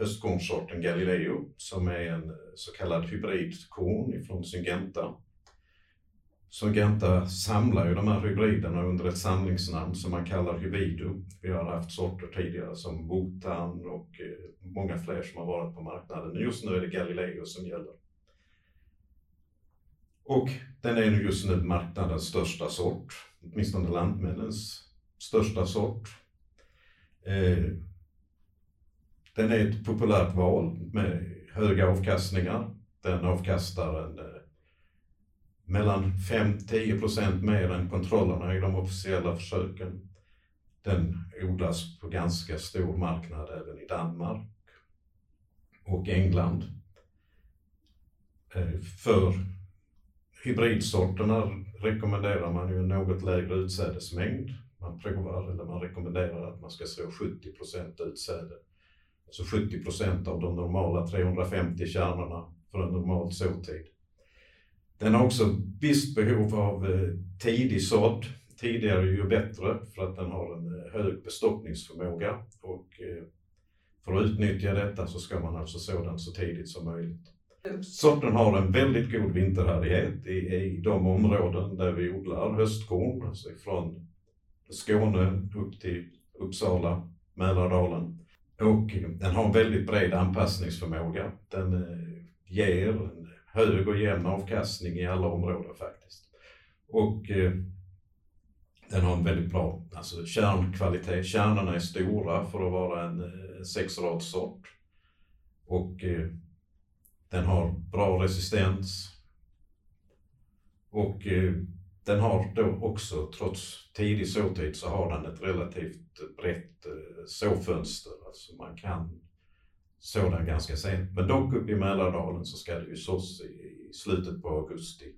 höstkornsorten Galileo som är en så kallad hybridkorn ifrån Syngenta. Syngenta samlar ju de här hybriderna under ett samlingsnamn som man kallar hybido. Vi har haft sorter tidigare som Wotan och eh, många fler som har varit på marknaden. Just nu är det Galileo som gäller. Och den är just nu marknadens största sort, åtminstone Lantmännens största sort. Eh, den är ett populärt val med höga avkastningar. Den avkastar en, eh, mellan 5-10 procent mer än kontrollerna i de officiella försöken. Den odlas på ganska stor marknad även i Danmark och England. Eh, för hybridsorterna rekommenderar man ju en något lägre utsädesmängd. Man provar, eller man rekommenderar att man ska så 70 procent utsäde. Alltså 70 procent av de normala 350 kärnorna för en normal såtid. Den har också visst behov av eh, tidig sådd. Tidigare ju bättre för att den har en eh, hög bestockningsförmåga och eh, för att utnyttja detta så ska man alltså så den så tidigt som möjligt. Sorten har en väldigt god vinterhärdighet i, i de områden där vi odlar höstkorn, alltså från Skåne upp till Uppsala, Mälardalen. Och den har en väldigt bred anpassningsförmåga. Den eh, ger en hög och jämn avkastning i alla områden faktiskt. Och eh, den har en väldigt bra alltså kärnkvalitet. Kärnorna är stora för att vara en eh, sexradssort. Och eh, den har bra resistens. Och eh, den har då också, trots tidig såtid, så har den ett relativt brett eh, såfönster. Alltså man kan så den ganska sent. Men dock uppe i Mälardalen så ska det ju sås i slutet på augusti.